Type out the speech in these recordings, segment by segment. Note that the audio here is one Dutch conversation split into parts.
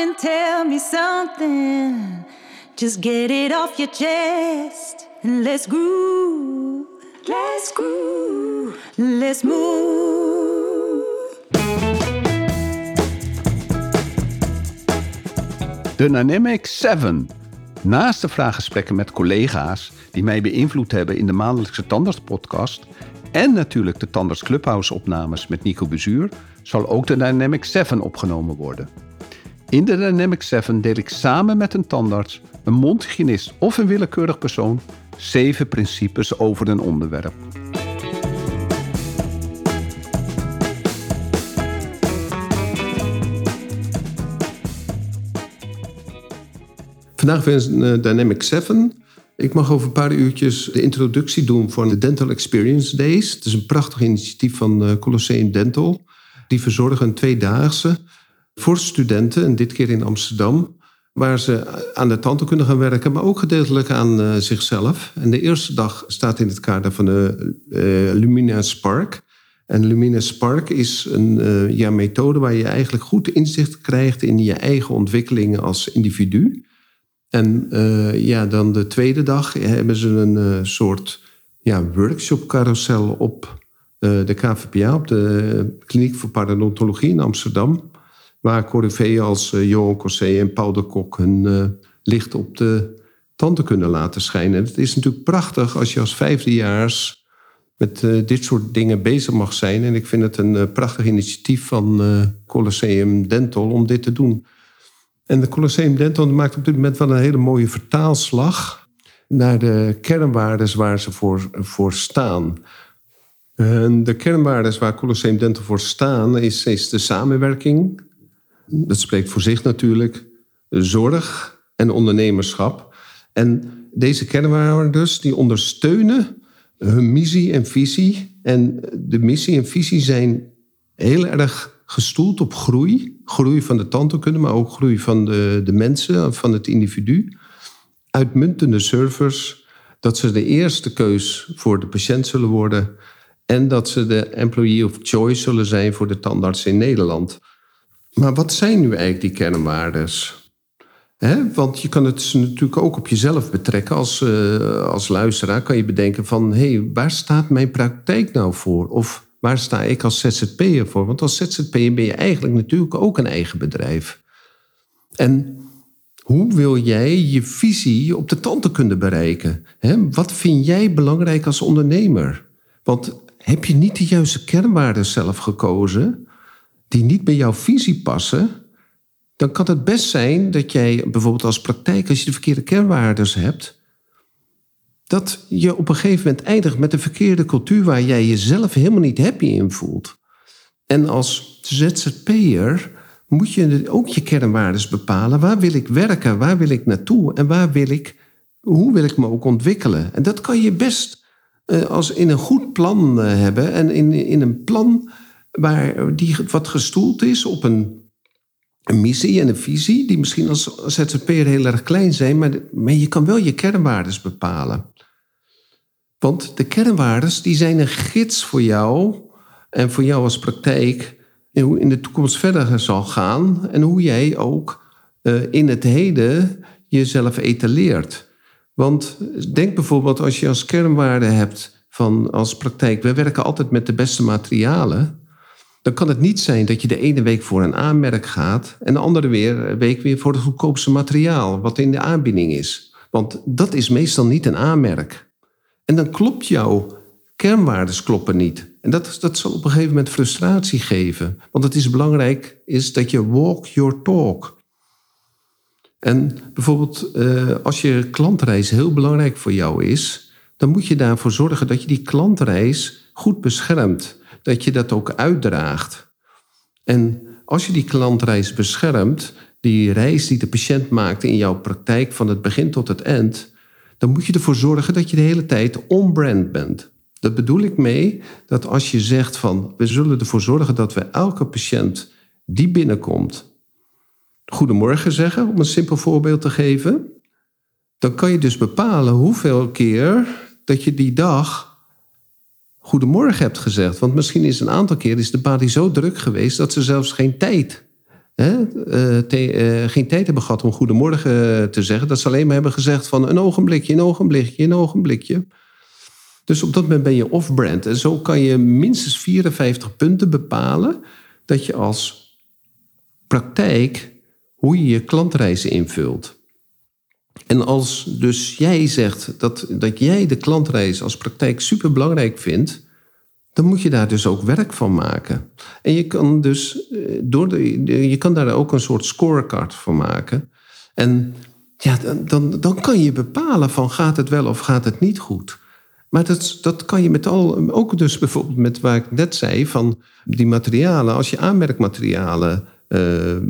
and tell me something. Just get it off your chest and let's groove. Let's groove. Let's move. Dynamic 7. Naast de vraaggesprekken met collega's die mij beïnvloed hebben in de maandelijkse Tandarts-podcast en natuurlijk de Tandarts Clubhouse-opnames met Nico Bezuur, zal ook de Dynamic 7 opgenomen worden. In de Dynamic 7 deel ik samen met een tandarts, een mondhygiënist of een willekeurig persoon zeven principes over een onderwerp. Vandaag weer een eh, Dynamic 7. Ik mag over een paar uurtjes de introductie doen van de Dental Experience Days. Het is een prachtig initiatief van eh, Colosseum Dental. Die verzorgen een tweedaagse voor studenten, en dit keer in Amsterdam, waar ze aan de tanden kunnen gaan werken, maar ook gedeeltelijk aan uh, zichzelf. En de eerste dag staat in het kader van de uh, Lumina Spark. En Lumina Spark is een uh, ja, methode waar je eigenlijk goed inzicht krijgt in je eigen ontwikkelingen als individu. En ja, dan de tweede dag hebben ze een soort ja, workshop-carousel op de KVPA, op de Kliniek voor Parodontologie in Amsterdam. Waar Corriveeën als uh, Johan Cossé en Paul de Kok hun uh, licht op de tanden kunnen laten schijnen. Het is natuurlijk prachtig als je als vijfdejaars met uh, dit soort dingen bezig mag zijn. En ik vind het een prachtig initiatief van Colosseum Dental om dit te doen. En de Colosseum Dental maakt op dit moment wel een hele mooie vertaalslag naar de kernwaarden waar ze voor, voor staan. En de kernwaarden waar Colosseum Dental voor staan is, is de samenwerking, dat spreekt voor zich natuurlijk, zorg en ondernemerschap. En deze kernwaarden die ondersteunen hun missie en visie. En de missie en visie zijn heel erg gestoeld op groei. Groei van de tandheelkunde, maar ook groei van de, de mensen, van het individu. Uitmuntende servers, dat ze de eerste keus voor de patiënt zullen worden. En dat ze de employee of choice zullen zijn voor de tandarts in Nederland. Maar wat zijn nu eigenlijk die kernwaardes? Want je kan het natuurlijk ook op jezelf betrekken. Als, uh, als luisteraar kan je bedenken van... hé, hey, waar staat mijn praktijk nou voor? Of waar sta ik als ZZP'er voor? Want als ZZP'er ben je eigenlijk natuurlijk ook een eigen bedrijf. En hoe wil jij je visie op de tandheelkunde bereiken? He, wat vind jij belangrijk als ondernemer? Want heb je niet de juiste kernwaarden zelf gekozen die niet bij jouw visie passen, dan kan het best zijn dat jij bijvoorbeeld als praktijk, als je de verkeerde kernwaarden hebt, dat je op een gegeven moment eindigt met een verkeerde cultuur waar jij jezelf helemaal niet happy in voelt. En als ZZP'er moet je ook je kernwaarden bepalen. Waar wil ik werken? Waar wil ik naartoe? En waar wil ik, hoe wil ik me ook ontwikkelen? En dat kan je best uh, als in een goed plan uh, hebben. En in, in een plan waar die wat gestoeld is op een, een missie en een visie, die misschien als ZZP'er heel erg klein zijn, maar, maar je kan wel je kernwaardes bepalen. Want de kernwaardes die zijn een gids voor jou en voor jou als praktijk en hoe in de toekomst verder zal gaan en hoe jij ook uh, in het heden jezelf etaleert. Want denk bijvoorbeeld als je als kernwaarde hebt van als praktijk, we werken altijd met de beste materialen dan kan het niet zijn dat je de ene week voor een aanmerk gaat en de andere weer, week weer voor het goedkoopste materiaal wat in de aanbieding is. Want dat is meestal niet een aanmerk. En dan klopt jouw kernwaardes kloppen niet. En dat, dat zal op een gegeven moment frustratie geven. Want het is belangrijk is dat je walk your talk. En bijvoorbeeld eh, als je klantreis heel belangrijk voor jou is, dan moet je daarvoor zorgen dat je die klantreis goed beschermt dat je dat ook uitdraagt. En als je die klantreis beschermt, die reis die de patiënt maakt in jouw praktijk van het begin tot het eind, dan moet je ervoor zorgen dat je de hele tijd on-brand bent. Dat bedoel ik mee dat als je zegt van we zullen ervoor zorgen dat we elke patiënt die binnenkomt goedemorgen zeggen, om een simpel voorbeeld te geven, dan kan je dus bepalen hoeveel keer dat je die dag goedemorgen hebt gezegd. Want misschien is een aantal keer is de body zo druk geweest dat ze zelfs geen tijd hè, eh, eh, geen tijd hebben gehad om goedemorgen te zeggen. Dat ze alleen maar hebben gezegd van een ogenblikje, een ogenblikje, een ogenblikje. Dus op dat moment ben je off-brand. En zo kan je minstens 54 punten bepalen dat je als praktijk hoe je je klantreizen invult. En als dus jij zegt dat, dat jij de klantreis als praktijk superbelangrijk vindt, dan moet je daar dus ook werk van maken. En je kan dus eh, door de, je kan daar ook een soort scorecard van maken. En ja, dan, dan, dan kan je bepalen van gaat het wel of gaat het niet goed. Maar dat, dat kan je met al, ook dus bijvoorbeeld met waar ik net zei, van die materialen. Als je aanmerkmaterialen eh, eh,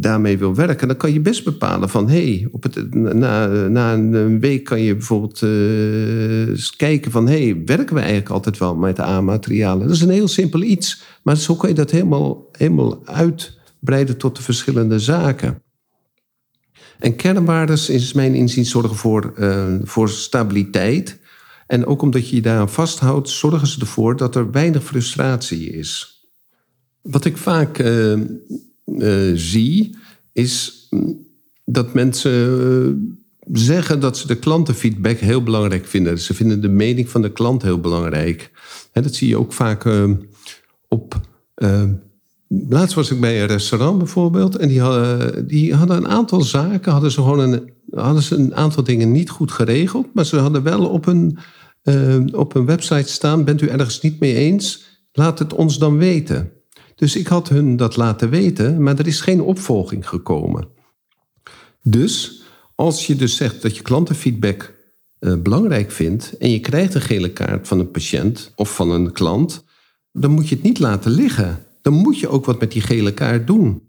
daarmee wil werken, dan kan je best bepalen van hey, na, na een week kan je bijvoorbeeld eh, kijken van hey, werken we eigenlijk altijd wel met de aanmaterialen? Dat is een heel simpel iets, maar zo kan je dat helemaal, helemaal uitbreiden tot de verschillende zaken. En kernwaardes, is mijn inzien, zorgen voor, voor stabiliteit. En ook omdat je je daaraan vasthoudt, zorgen ze ervoor dat er weinig frustratie is. Wat ik vaak eh, eh, zie, is dat mensen eh, zeggen dat ze de klantenfeedback heel belangrijk vinden. Ze vinden de mening van de klant heel belangrijk. Dat zie je ook vaak op. Laatst was ik bij een restaurant bijvoorbeeld. En die hadden, die hadden een aantal zaken, hadden ze gewoon een, hadden ze een aantal dingen niet goed geregeld. Maar ze hadden wel op eh, op een website staan: bent u ergens niet mee eens? Laat het ons dan weten. Dus ik had hun dat laten weten, maar er is geen opvolging gekomen. Dus als je dus zegt dat je klantenfeedback eh, belangrijk vindt en je krijgt een gele kaart van een patiënt of van een klant, dan moet je het niet laten liggen. Dan moet je ook wat met die gele kaart doen.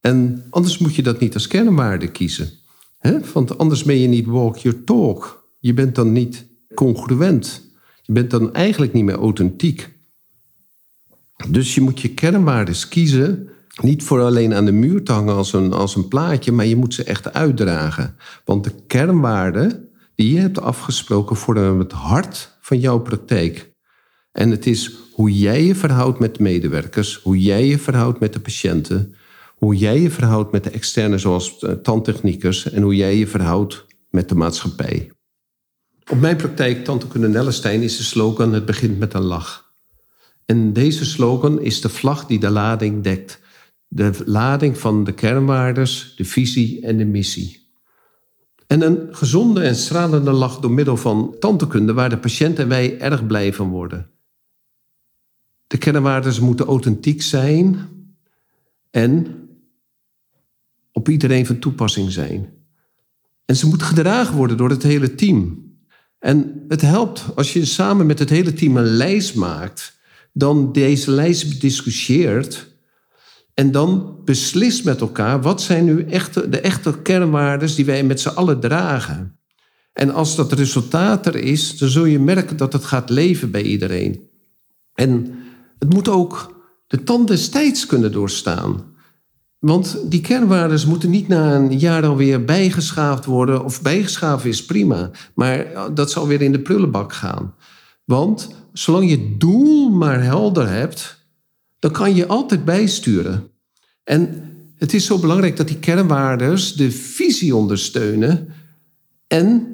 En anders moet je dat niet als kernwaarde kiezen. Hè? Want anders ben je niet walk your talk. Je bent dan niet congruent. Je bent dan eigenlijk niet meer authentiek. Dus je moet je kernwaardes kiezen. Niet voor alleen aan de muur te hangen als een, als een plaatje, maar je moet ze echt uitdragen. Want de kernwaarden die je hebt afgesproken vormen het hart van jouw praktijk. En het is hoe jij je verhoudt met de medewerkers, hoe jij je verhoudt met de patiënten, hoe jij je verhoudt met de externe zoals eh, tandtechniekers en hoe jij je verhoudt met de maatschappij. Op mijn praktijk Tandheelkunde Nellestein is de slogan het begint met een lach. En deze slogan is de vlag die de lading dekt. De lading van de kernwaardes, de visie en de missie. En een gezonde en stralende lach door middel van tandheelkunde waar de patiënt en wij erg blij van worden. De kernwaardes moeten authentiek zijn en op iedereen van toepassing zijn. En ze moeten gedragen worden door het hele team. En het helpt als je samen met het hele team een lijst maakt, dan deze lijst bediscussieert en dan beslist met elkaar wat zijn nu echte, de echte kernwaarden die wij met z'n allen dragen. En als dat resultaat er is, dan zul je merken dat het gaat leven bij iedereen. En het moet ook de tand des tijds kunnen doorstaan. Want die kernwaarden moeten niet na een jaar alweer bijgeschaafd worden. Of bijgeschaafd is prima, maar dat zal weer in de prullenbak gaan. Want zolang je doel maar helder hebt, dan kan je altijd bijsturen. En het is zo belangrijk dat die kernwaardes de visie ondersteunen. En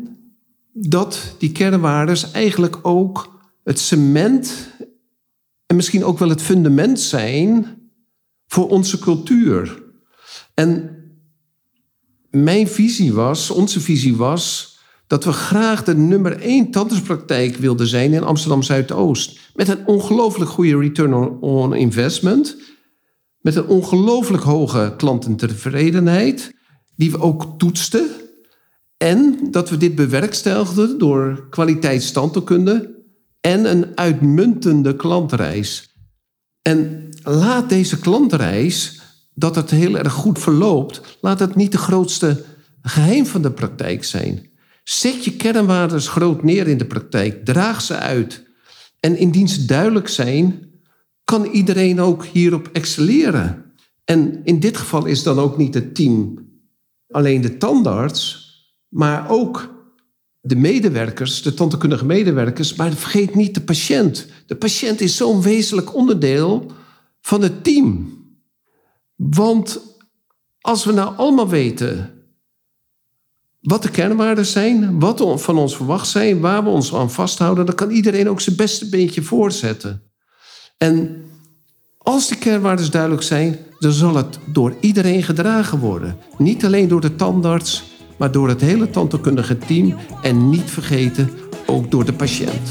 dat die kernwaardes eigenlijk ook het cement en misschien ook wel het fundament zijn voor onze cultuur. En mijn visie was, onze visie was, dat we graag de nummer één tandartspraktijk wilden zijn in Amsterdam Zuidoost. Met een ongelooflijk goede return on investment. Met een ongelooflijk hoge klantentevredenheid, die we ook toetsten. En dat we dit bewerkstelligden door kwaliteitstandheelkunde en een uitmuntende klantreis. En laat deze klantreis, dat het heel erg goed verloopt, laat het niet de grootste geheim van de praktijk zijn. Zet je kernwaardes groot neer in de praktijk, draag ze uit. En indien ze duidelijk zijn, kan iedereen ook hierop excelleren. En in dit geval is dan ook niet het team alleen de tandarts, maar ook de medewerkers, de tandheelkundige medewerkers, maar vergeet niet de patiënt. De patiënt is zo'n wezenlijk onderdeel van het team. Want als we nou allemaal weten wat de kernwaarden zijn, wat van ons verwacht zijn, waar we ons aan vasthouden, dan kan iedereen ook zijn beste beentje voorzetten. En als die kernwaarden duidelijk zijn, dan zal het door iedereen gedragen worden. Niet alleen door de tandarts, maar door het hele tandheelkundige team en niet vergeten ook door de patiënt.